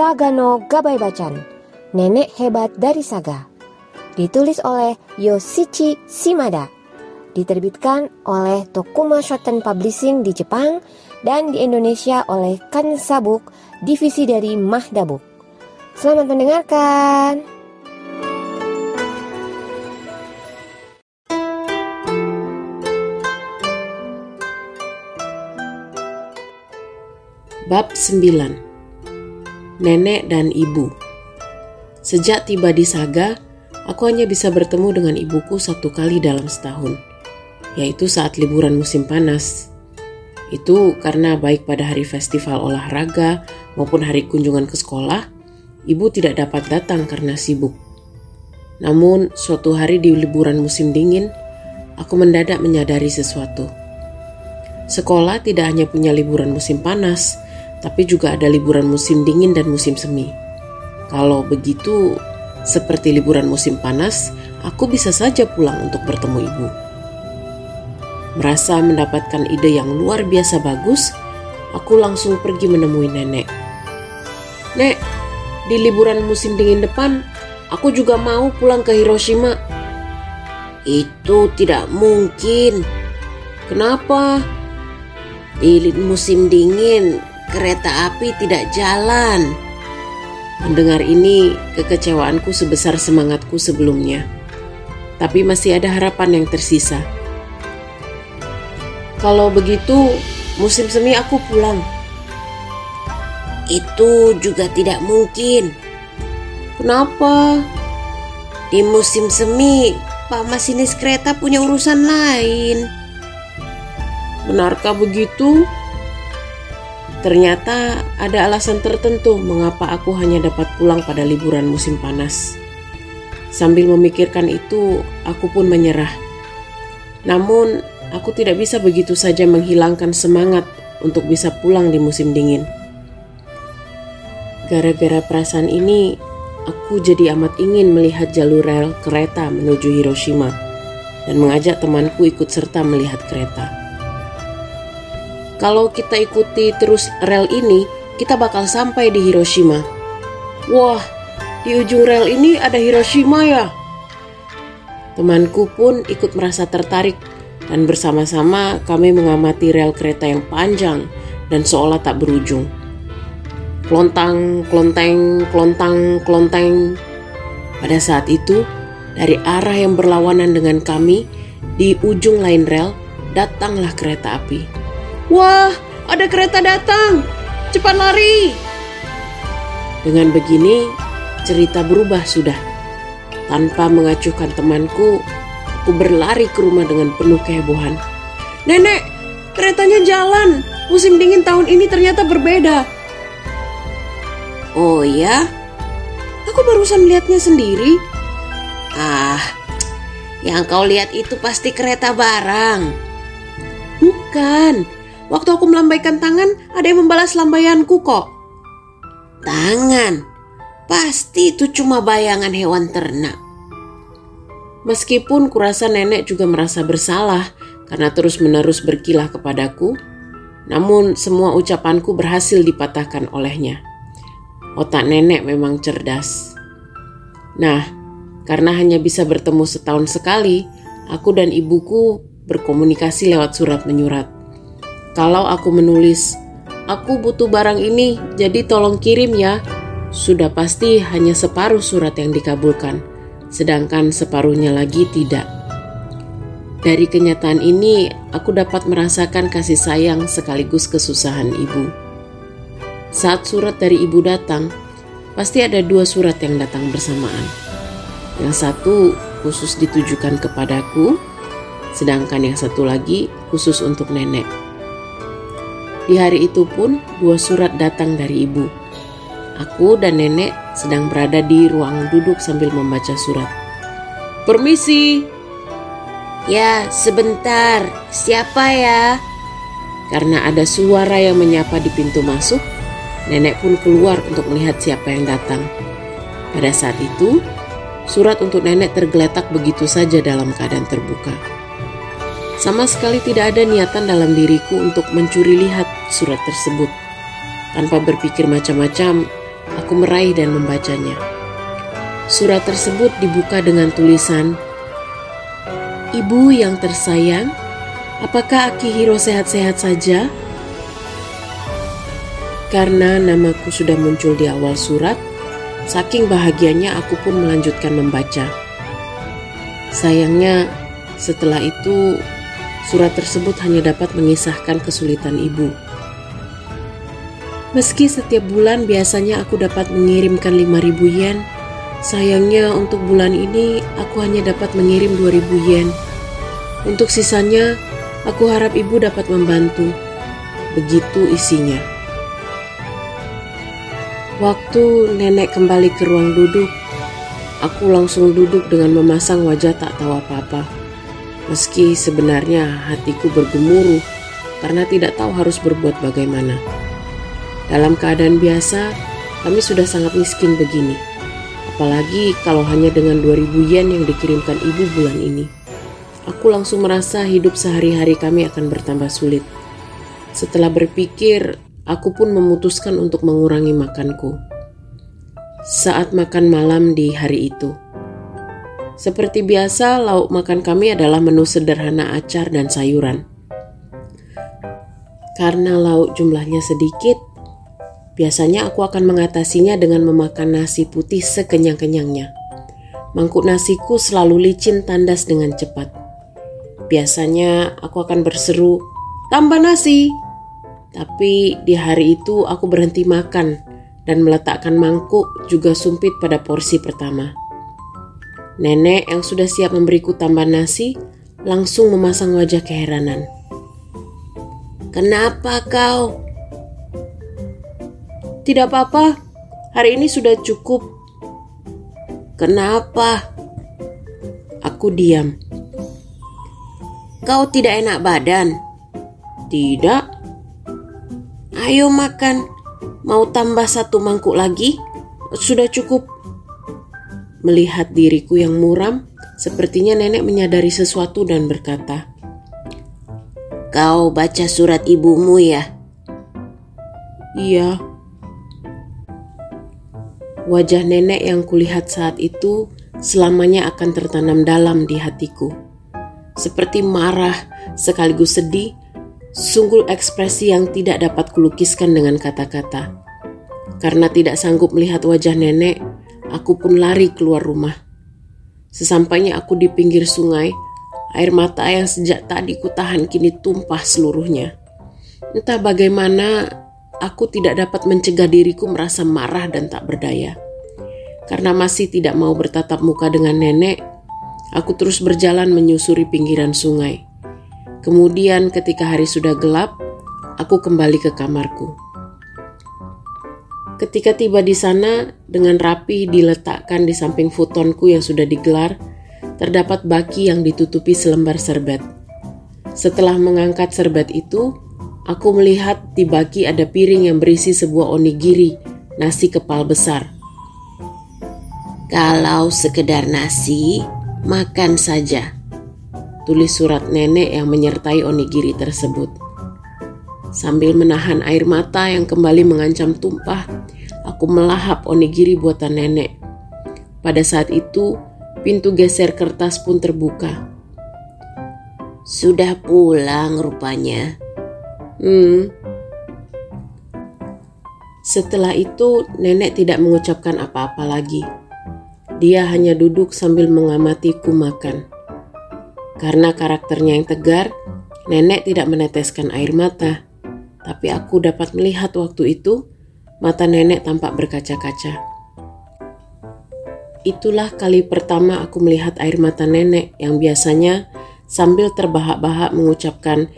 Sagano Gabai Bacan, Nenek Hebat dari Saga. Ditulis oleh Yoshichi Shimada. Diterbitkan oleh Tokuma Shoten Publishing di Jepang dan di Indonesia oleh Kansabuk, divisi dari Mahdabuk. Selamat mendengarkan. Bab 9 nenek dan ibu. Sejak tiba di Saga, aku hanya bisa bertemu dengan ibuku satu kali dalam setahun, yaitu saat liburan musim panas. Itu karena baik pada hari festival olahraga maupun hari kunjungan ke sekolah, ibu tidak dapat datang karena sibuk. Namun, suatu hari di liburan musim dingin, aku mendadak menyadari sesuatu. Sekolah tidak hanya punya liburan musim panas, tapi juga ada liburan musim dingin dan musim semi. Kalau begitu, seperti liburan musim panas, aku bisa saja pulang untuk bertemu ibu. Merasa mendapatkan ide yang luar biasa bagus, aku langsung pergi menemui nenek. Nek, di liburan musim dingin depan, aku juga mau pulang ke Hiroshima. Itu tidak mungkin. Kenapa? Di musim dingin, kereta api tidak jalan. Mendengar ini, kekecewaanku sebesar semangatku sebelumnya. Tapi masih ada harapan yang tersisa. Kalau begitu, musim semi aku pulang. Itu juga tidak mungkin. Kenapa? Di musim semi, Pak Masinis kereta punya urusan lain. Benarkah begitu? Ternyata ada alasan tertentu mengapa aku hanya dapat pulang pada liburan musim panas. Sambil memikirkan itu, aku pun menyerah. Namun, aku tidak bisa begitu saja menghilangkan semangat untuk bisa pulang di musim dingin. Gara-gara perasaan ini, aku jadi amat ingin melihat jalur rel kereta menuju Hiroshima dan mengajak temanku ikut serta melihat kereta. Kalau kita ikuti terus rel ini, kita bakal sampai di Hiroshima. Wah, di ujung rel ini ada Hiroshima ya? Temanku pun ikut merasa tertarik dan bersama-sama kami mengamati rel kereta yang panjang dan seolah tak berujung. Klontang, klonteng, klontang, klonteng. Pada saat itu, dari arah yang berlawanan dengan kami, di ujung lain rel, datanglah kereta api. Wah, ada kereta datang. Cepat lari. Dengan begini, cerita berubah sudah. Tanpa mengacuhkan temanku, aku berlari ke rumah dengan penuh kehebohan. Nenek, keretanya jalan. Musim dingin tahun ini ternyata berbeda. Oh ya? Aku barusan melihatnya sendiri. Ah, yang kau lihat itu pasti kereta barang. Bukan, Waktu aku melambaikan tangan, ada yang membalas lambaianku kok. Tangan? Pasti itu cuma bayangan hewan ternak. Meskipun kurasa nenek juga merasa bersalah karena terus-menerus berkilah kepadaku, namun semua ucapanku berhasil dipatahkan olehnya. Otak nenek memang cerdas. Nah, karena hanya bisa bertemu setahun sekali, aku dan ibuku berkomunikasi lewat surat menyurat. Kalau aku menulis, aku butuh barang ini, jadi tolong kirim ya. Sudah pasti hanya separuh surat yang dikabulkan, sedangkan separuhnya lagi tidak. Dari kenyataan ini, aku dapat merasakan kasih sayang sekaligus kesusahan ibu. Saat surat dari ibu datang, pasti ada dua surat yang datang bersamaan. Yang satu khusus ditujukan kepadaku, sedangkan yang satu lagi khusus untuk nenek. Di hari itu pun dua surat datang dari ibu. Aku dan nenek sedang berada di ruang duduk sambil membaca surat. Permisi. Ya, sebentar. Siapa ya? Karena ada suara yang menyapa di pintu masuk, nenek pun keluar untuk melihat siapa yang datang. Pada saat itu, surat untuk nenek tergeletak begitu saja dalam keadaan terbuka. Sama sekali tidak ada niatan dalam diriku untuk mencuri lihat surat tersebut. Tanpa berpikir macam-macam, Aku meraih dan membacanya. Surat tersebut dibuka dengan tulisan, Ibu yang tersayang, apakah Akihiro sehat-sehat saja? Karena namaku sudah muncul di awal surat, saking bahagianya aku pun melanjutkan membaca. Sayangnya, setelah itu surat tersebut hanya dapat mengisahkan kesulitan ibu. Meski setiap bulan biasanya aku dapat mengirimkan 5000 yen, sayangnya untuk bulan ini aku hanya dapat mengirim 2000 yen. Untuk sisanya, aku harap ibu dapat membantu. Begitu isinya. Waktu nenek kembali ke ruang duduk, aku langsung duduk dengan memasang wajah tak tahu apa-apa. Meski sebenarnya hatiku bergemuruh karena tidak tahu harus berbuat bagaimana. Dalam keadaan biasa, kami sudah sangat miskin begini. Apalagi kalau hanya dengan 2000 yen yang dikirimkan ibu bulan ini. Aku langsung merasa hidup sehari-hari kami akan bertambah sulit. Setelah berpikir, aku pun memutuskan untuk mengurangi makanku. Saat makan malam di hari itu, seperti biasa, lauk makan kami adalah menu sederhana acar dan sayuran. Karena lauk jumlahnya sedikit, biasanya aku akan mengatasinya dengan memakan nasi putih sekenyang-kenyangnya. Mangkuk nasiku selalu licin tandas dengan cepat. Biasanya aku akan berseru, "Tambah nasi!" Tapi di hari itu aku berhenti makan dan meletakkan mangkuk juga sumpit pada porsi pertama. Nenek yang sudah siap memberiku tambah nasi langsung memasang wajah keheranan. Kenapa kau? Tidak apa-apa, hari ini sudah cukup. Kenapa? Aku diam. Kau tidak enak badan? Tidak, Ayo makan. Mau tambah satu mangkuk lagi? Sudah cukup. Melihat diriku yang muram, sepertinya nenek menyadari sesuatu dan berkata, Kau baca surat ibumu ya? Iya. Wajah nenek yang kulihat saat itu selamanya akan tertanam dalam di hatiku. Seperti marah sekaligus sedih Sungguh ekspresi yang tidak dapat kulukiskan dengan kata-kata. Karena tidak sanggup melihat wajah nenek, aku pun lari keluar rumah. Sesampainya aku di pinggir sungai, air mata yang sejak tadi kutahan kini tumpah seluruhnya. Entah bagaimana, aku tidak dapat mencegah diriku merasa marah dan tak berdaya. Karena masih tidak mau bertatap muka dengan nenek, aku terus berjalan menyusuri pinggiran sungai. Kemudian ketika hari sudah gelap, aku kembali ke kamarku. Ketika tiba di sana, dengan rapi diletakkan di samping futonku yang sudah digelar, terdapat baki yang ditutupi selembar serbet. Setelah mengangkat serbet itu, aku melihat di baki ada piring yang berisi sebuah onigiri, nasi kepal besar. Kalau sekedar nasi, makan saja tulis surat nenek yang menyertai onigiri tersebut. Sambil menahan air mata yang kembali mengancam tumpah, aku melahap onigiri buatan nenek. Pada saat itu, pintu geser kertas pun terbuka. Sudah pulang rupanya. Hmm. Setelah itu, nenek tidak mengucapkan apa-apa lagi. Dia hanya duduk sambil mengamatiku makan. Karena karakternya yang tegar, nenek tidak meneteskan air mata. Tapi aku dapat melihat waktu itu mata nenek tampak berkaca-kaca. Itulah kali pertama aku melihat air mata nenek yang biasanya sambil terbahak-bahak mengucapkan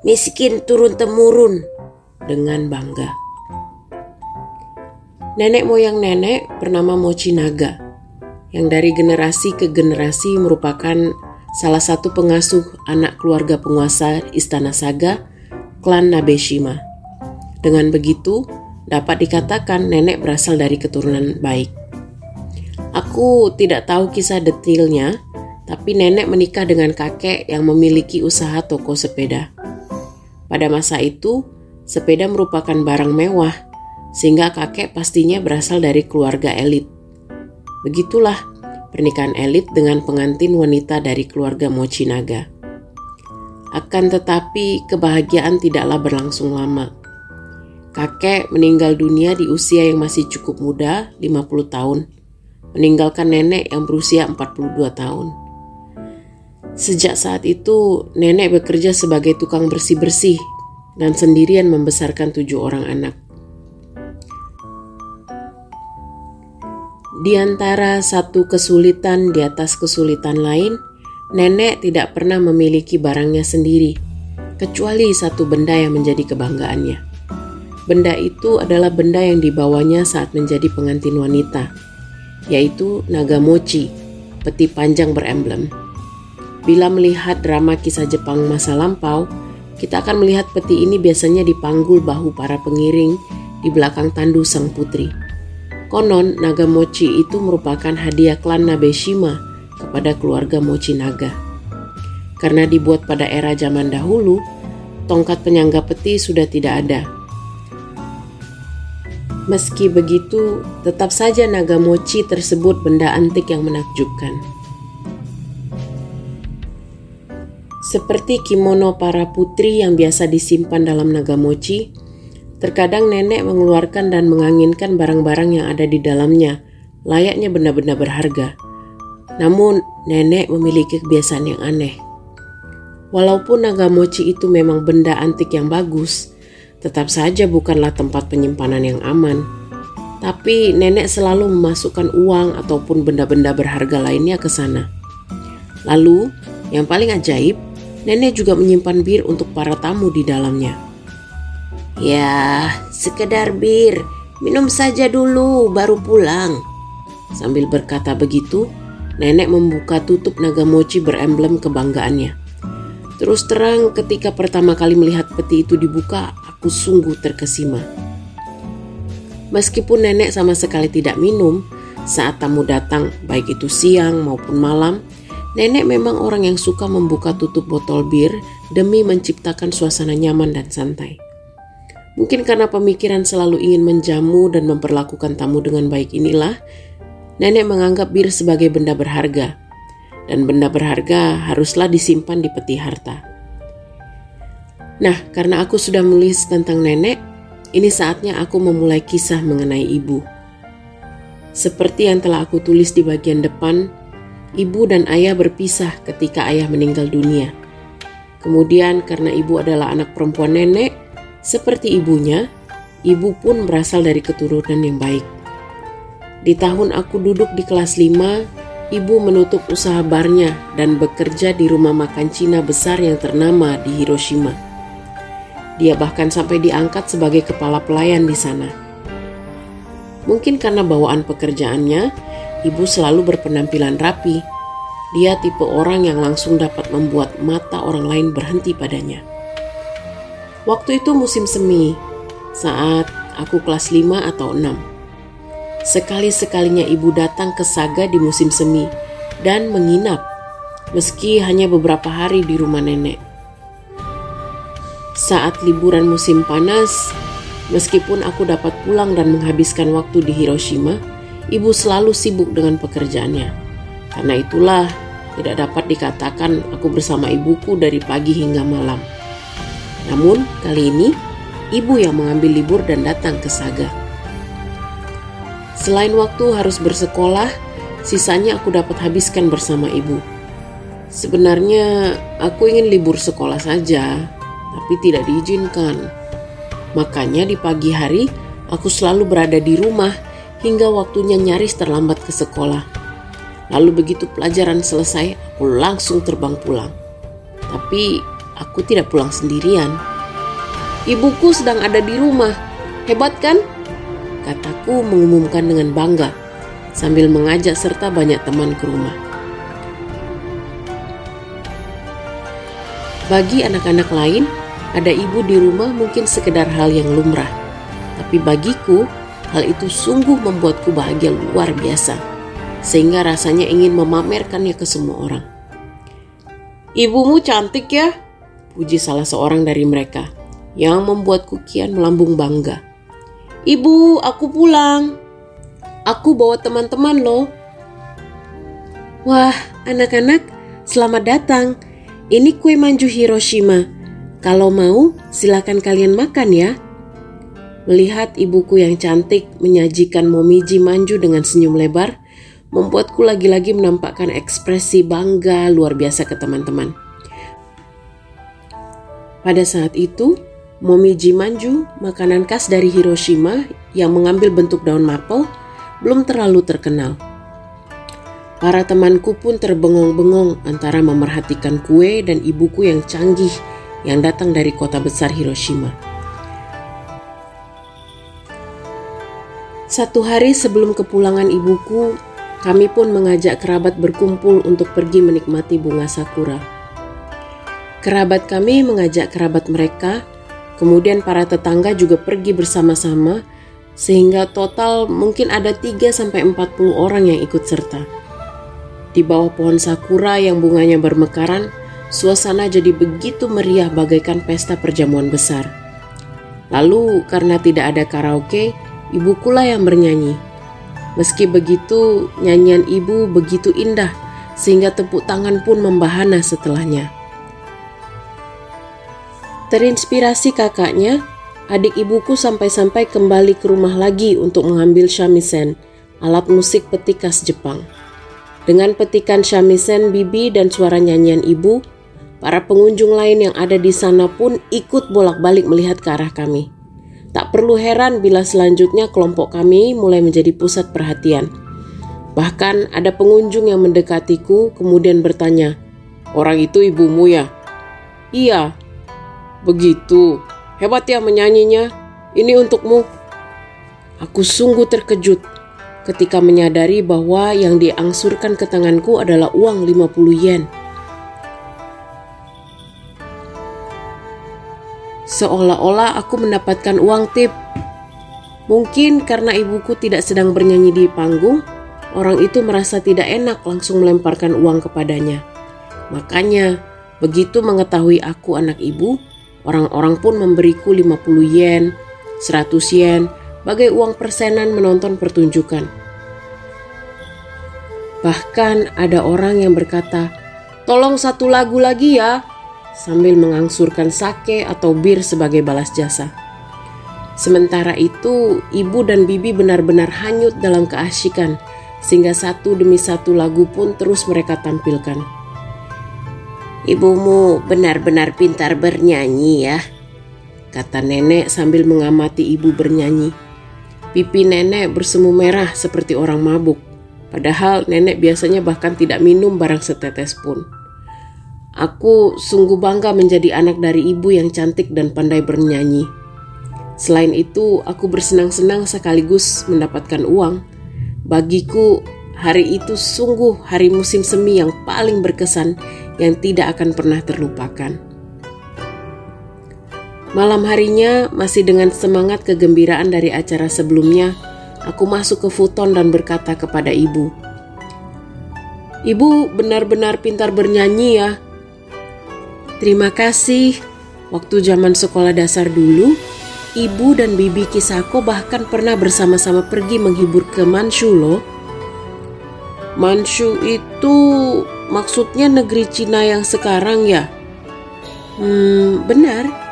miskin turun-temurun dengan bangga. Nenek moyang nenek bernama Mochi Naga, yang dari generasi ke generasi merupakan salah satu pengasuh anak keluarga penguasa Istana Saga, klan Nabeshima. Dengan begitu, dapat dikatakan nenek berasal dari keturunan baik. Aku tidak tahu kisah detailnya, tapi nenek menikah dengan kakek yang memiliki usaha toko sepeda. Pada masa itu, sepeda merupakan barang mewah, sehingga kakek pastinya berasal dari keluarga elit. Begitulah pernikahan elit dengan pengantin wanita dari keluarga Mochinaga. Akan tetapi kebahagiaan tidaklah berlangsung lama. Kakek meninggal dunia di usia yang masih cukup muda, 50 tahun, meninggalkan nenek yang berusia 42 tahun. Sejak saat itu, nenek bekerja sebagai tukang bersih-bersih dan sendirian membesarkan tujuh orang anak. Di antara satu kesulitan di atas kesulitan lain, nenek tidak pernah memiliki barangnya sendiri, kecuali satu benda yang menjadi kebanggaannya. Benda itu adalah benda yang dibawanya saat menjadi pengantin wanita, yaitu naga mochi, peti panjang beremblem. Bila melihat drama kisah Jepang masa lampau, kita akan melihat peti ini biasanya dipanggul bahu para pengiring di belakang tandu sang putri. Konon, naga mochi itu merupakan hadiah klan Nabeshima kepada keluarga Mochi Naga. Karena dibuat pada era zaman dahulu, tongkat penyangga peti sudah tidak ada. Meski begitu, tetap saja naga mochi tersebut benda antik yang menakjubkan. Seperti kimono para putri yang biasa disimpan dalam naga mochi, Terkadang nenek mengeluarkan dan menganginkan barang-barang yang ada di dalamnya, layaknya benda-benda berharga. Namun, nenek memiliki kebiasaan yang aneh. Walaupun naga mochi itu memang benda antik yang bagus, tetap saja bukanlah tempat penyimpanan yang aman. Tapi nenek selalu memasukkan uang ataupun benda-benda berharga lainnya ke sana. Lalu, yang paling ajaib, nenek juga menyimpan bir untuk para tamu di dalamnya. Ya, sekedar bir. Minum saja dulu, baru pulang. Sambil berkata begitu, nenek membuka tutup naga mochi beremblem kebanggaannya. Terus terang ketika pertama kali melihat peti itu dibuka, aku sungguh terkesima. Meskipun nenek sama sekali tidak minum, saat tamu datang, baik itu siang maupun malam, nenek memang orang yang suka membuka tutup botol bir demi menciptakan suasana nyaman dan santai. Mungkin karena pemikiran selalu ingin menjamu dan memperlakukan tamu dengan baik inilah, nenek menganggap bir sebagai benda berharga, dan benda berharga haruslah disimpan di peti harta. Nah, karena aku sudah menulis tentang nenek, ini saatnya aku memulai kisah mengenai ibu. Seperti yang telah aku tulis di bagian depan, ibu dan ayah berpisah ketika ayah meninggal dunia. Kemudian, karena ibu adalah anak perempuan nenek, seperti ibunya, ibu pun berasal dari keturunan yang baik. Di tahun aku duduk di kelas 5, ibu menutup usaha barnya dan bekerja di rumah makan Cina besar yang ternama di Hiroshima. Dia bahkan sampai diangkat sebagai kepala pelayan di sana. Mungkin karena bawaan pekerjaannya, ibu selalu berpenampilan rapi. Dia tipe orang yang langsung dapat membuat mata orang lain berhenti padanya. Waktu itu musim semi, saat aku kelas 5 atau 6. Sekali-sekalinya ibu datang ke Saga di musim semi dan menginap, meski hanya beberapa hari di rumah nenek. Saat liburan musim panas, meskipun aku dapat pulang dan menghabiskan waktu di Hiroshima, ibu selalu sibuk dengan pekerjaannya. Karena itulah tidak dapat dikatakan aku bersama ibuku dari pagi hingga malam. Namun kali ini ibu yang mengambil libur dan datang ke Saga. Selain waktu harus bersekolah, sisanya aku dapat habiskan bersama ibu. Sebenarnya aku ingin libur sekolah saja, tapi tidak diizinkan. Makanya di pagi hari aku selalu berada di rumah hingga waktunya nyaris terlambat ke sekolah. Lalu begitu pelajaran selesai, aku langsung terbang pulang. Tapi Aku tidak pulang sendirian. Ibuku sedang ada di rumah. Hebat kan? Kataku mengumumkan dengan bangga sambil mengajak serta banyak teman ke rumah. Bagi anak-anak lain, ada ibu di rumah mungkin sekedar hal yang lumrah. Tapi bagiku, hal itu sungguh membuatku bahagia luar biasa. Sehingga rasanya ingin memamerkannya ke semua orang. Ibumu cantik ya, puji salah seorang dari mereka yang membuatku kian melambung bangga. Ibu, aku pulang. Aku bawa teman-teman loh. Wah, anak-anak, selamat datang. Ini kue manju Hiroshima. Kalau mau, silakan kalian makan ya. Melihat ibuku yang cantik menyajikan momiji manju dengan senyum lebar, membuatku lagi-lagi menampakkan ekspresi bangga luar biasa ke teman-teman. Pada saat itu, momiji manju, makanan khas dari Hiroshima yang mengambil bentuk daun maple, belum terlalu terkenal. Para temanku pun terbengong-bengong antara memerhatikan kue dan ibuku yang canggih yang datang dari kota besar Hiroshima. Satu hari sebelum kepulangan ibuku, kami pun mengajak kerabat berkumpul untuk pergi menikmati bunga sakura. Kerabat kami mengajak kerabat mereka, kemudian para tetangga juga pergi bersama-sama sehingga total mungkin ada 3 40 orang yang ikut serta. Di bawah pohon sakura yang bunganya bermekaran, suasana jadi begitu meriah bagaikan pesta perjamuan besar. Lalu karena tidak ada karaoke, ibukulah yang bernyanyi. Meski begitu, nyanyian ibu begitu indah sehingga tepuk tangan pun membahana setelahnya. Terinspirasi kakaknya, adik ibuku sampai-sampai kembali ke rumah lagi untuk mengambil shamisen, alat musik peti khas Jepang. Dengan petikan shamisen bibi dan suara nyanyian ibu, para pengunjung lain yang ada di sana pun ikut bolak-balik melihat ke arah kami. Tak perlu heran bila selanjutnya kelompok kami mulai menjadi pusat perhatian. Bahkan ada pengunjung yang mendekatiku kemudian bertanya, "Orang itu ibumu ya?" "Iya." "Begitu. Hebat ya menyanyinya. Ini untukmu." Aku sungguh terkejut ketika menyadari bahwa yang diangsurkan ke tanganku adalah uang 50 yen. Seolah-olah aku mendapatkan uang tip. Mungkin karena ibuku tidak sedang bernyanyi di panggung, orang itu merasa tidak enak langsung melemparkan uang kepadanya. Makanya, begitu mengetahui aku anak ibu, orang-orang pun memberiku 50 yen, 100 yen, bagai uang persenan menonton pertunjukan. Bahkan ada orang yang berkata, "Tolong satu lagu lagi ya," sambil mengangsurkan sake atau bir sebagai balas jasa. Sementara itu, ibu dan bibi benar-benar hanyut dalam keasyikan, sehingga satu demi satu lagu pun terus mereka tampilkan. Ibumu benar-benar pintar bernyanyi ya, kata nenek sambil mengamati ibu bernyanyi. Pipi nenek bersemu merah seperti orang mabuk. Padahal nenek biasanya bahkan tidak minum barang setetes pun. Aku sungguh bangga menjadi anak dari ibu yang cantik dan pandai bernyanyi. Selain itu, aku bersenang-senang sekaligus mendapatkan uang. Bagiku, hari itu sungguh hari musim semi yang paling berkesan yang tidak akan pernah terlupakan. Malam harinya, masih dengan semangat kegembiraan dari acara sebelumnya, aku masuk ke futon dan berkata kepada ibu, Ibu benar-benar pintar bernyanyi ya. Terima kasih. Waktu zaman sekolah dasar dulu, ibu dan bibi Kisako bahkan pernah bersama-sama pergi menghibur ke Manshu loh. Manshu itu maksudnya negeri Cina yang sekarang ya? Hmm, benar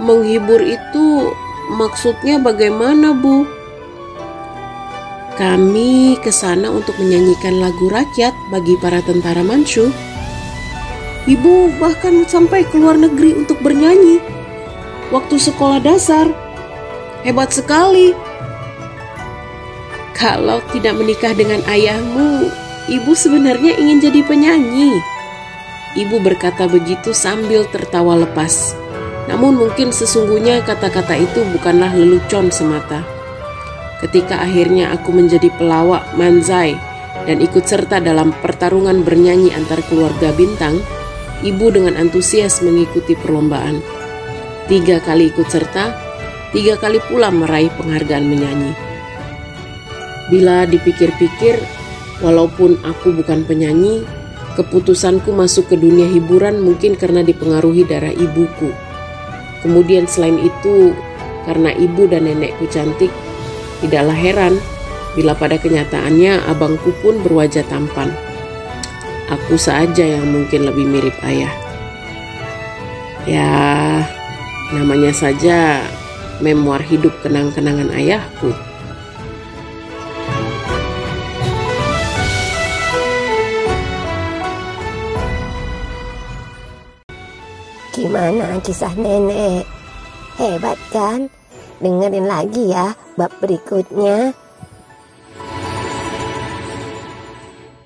menghibur itu maksudnya bagaimana, Bu? Kami ke sana untuk menyanyikan lagu rakyat bagi para tentara Manchu. Ibu bahkan sampai ke luar negeri untuk bernyanyi waktu sekolah dasar. Hebat sekali. Kalau tidak menikah dengan ayahmu, ibu sebenarnya ingin jadi penyanyi. Ibu berkata begitu sambil tertawa lepas. Namun mungkin sesungguhnya kata-kata itu bukanlah lelucon semata. Ketika akhirnya aku menjadi pelawak manzai dan ikut serta dalam pertarungan bernyanyi antar keluarga bintang, ibu dengan antusias mengikuti perlombaan. Tiga kali ikut serta, tiga kali pula meraih penghargaan menyanyi. Bila dipikir-pikir, walaupun aku bukan penyanyi, keputusanku masuk ke dunia hiburan mungkin karena dipengaruhi darah ibuku Kemudian selain itu, karena ibu dan nenekku cantik, tidaklah heran bila pada kenyataannya abangku pun berwajah tampan. Aku saja yang mungkin lebih mirip ayah. Ya, namanya saja memoir hidup kenang-kenangan ayahku. Gimana kisah nenek? Hebat kan? Dengerin lagi ya bab berikutnya.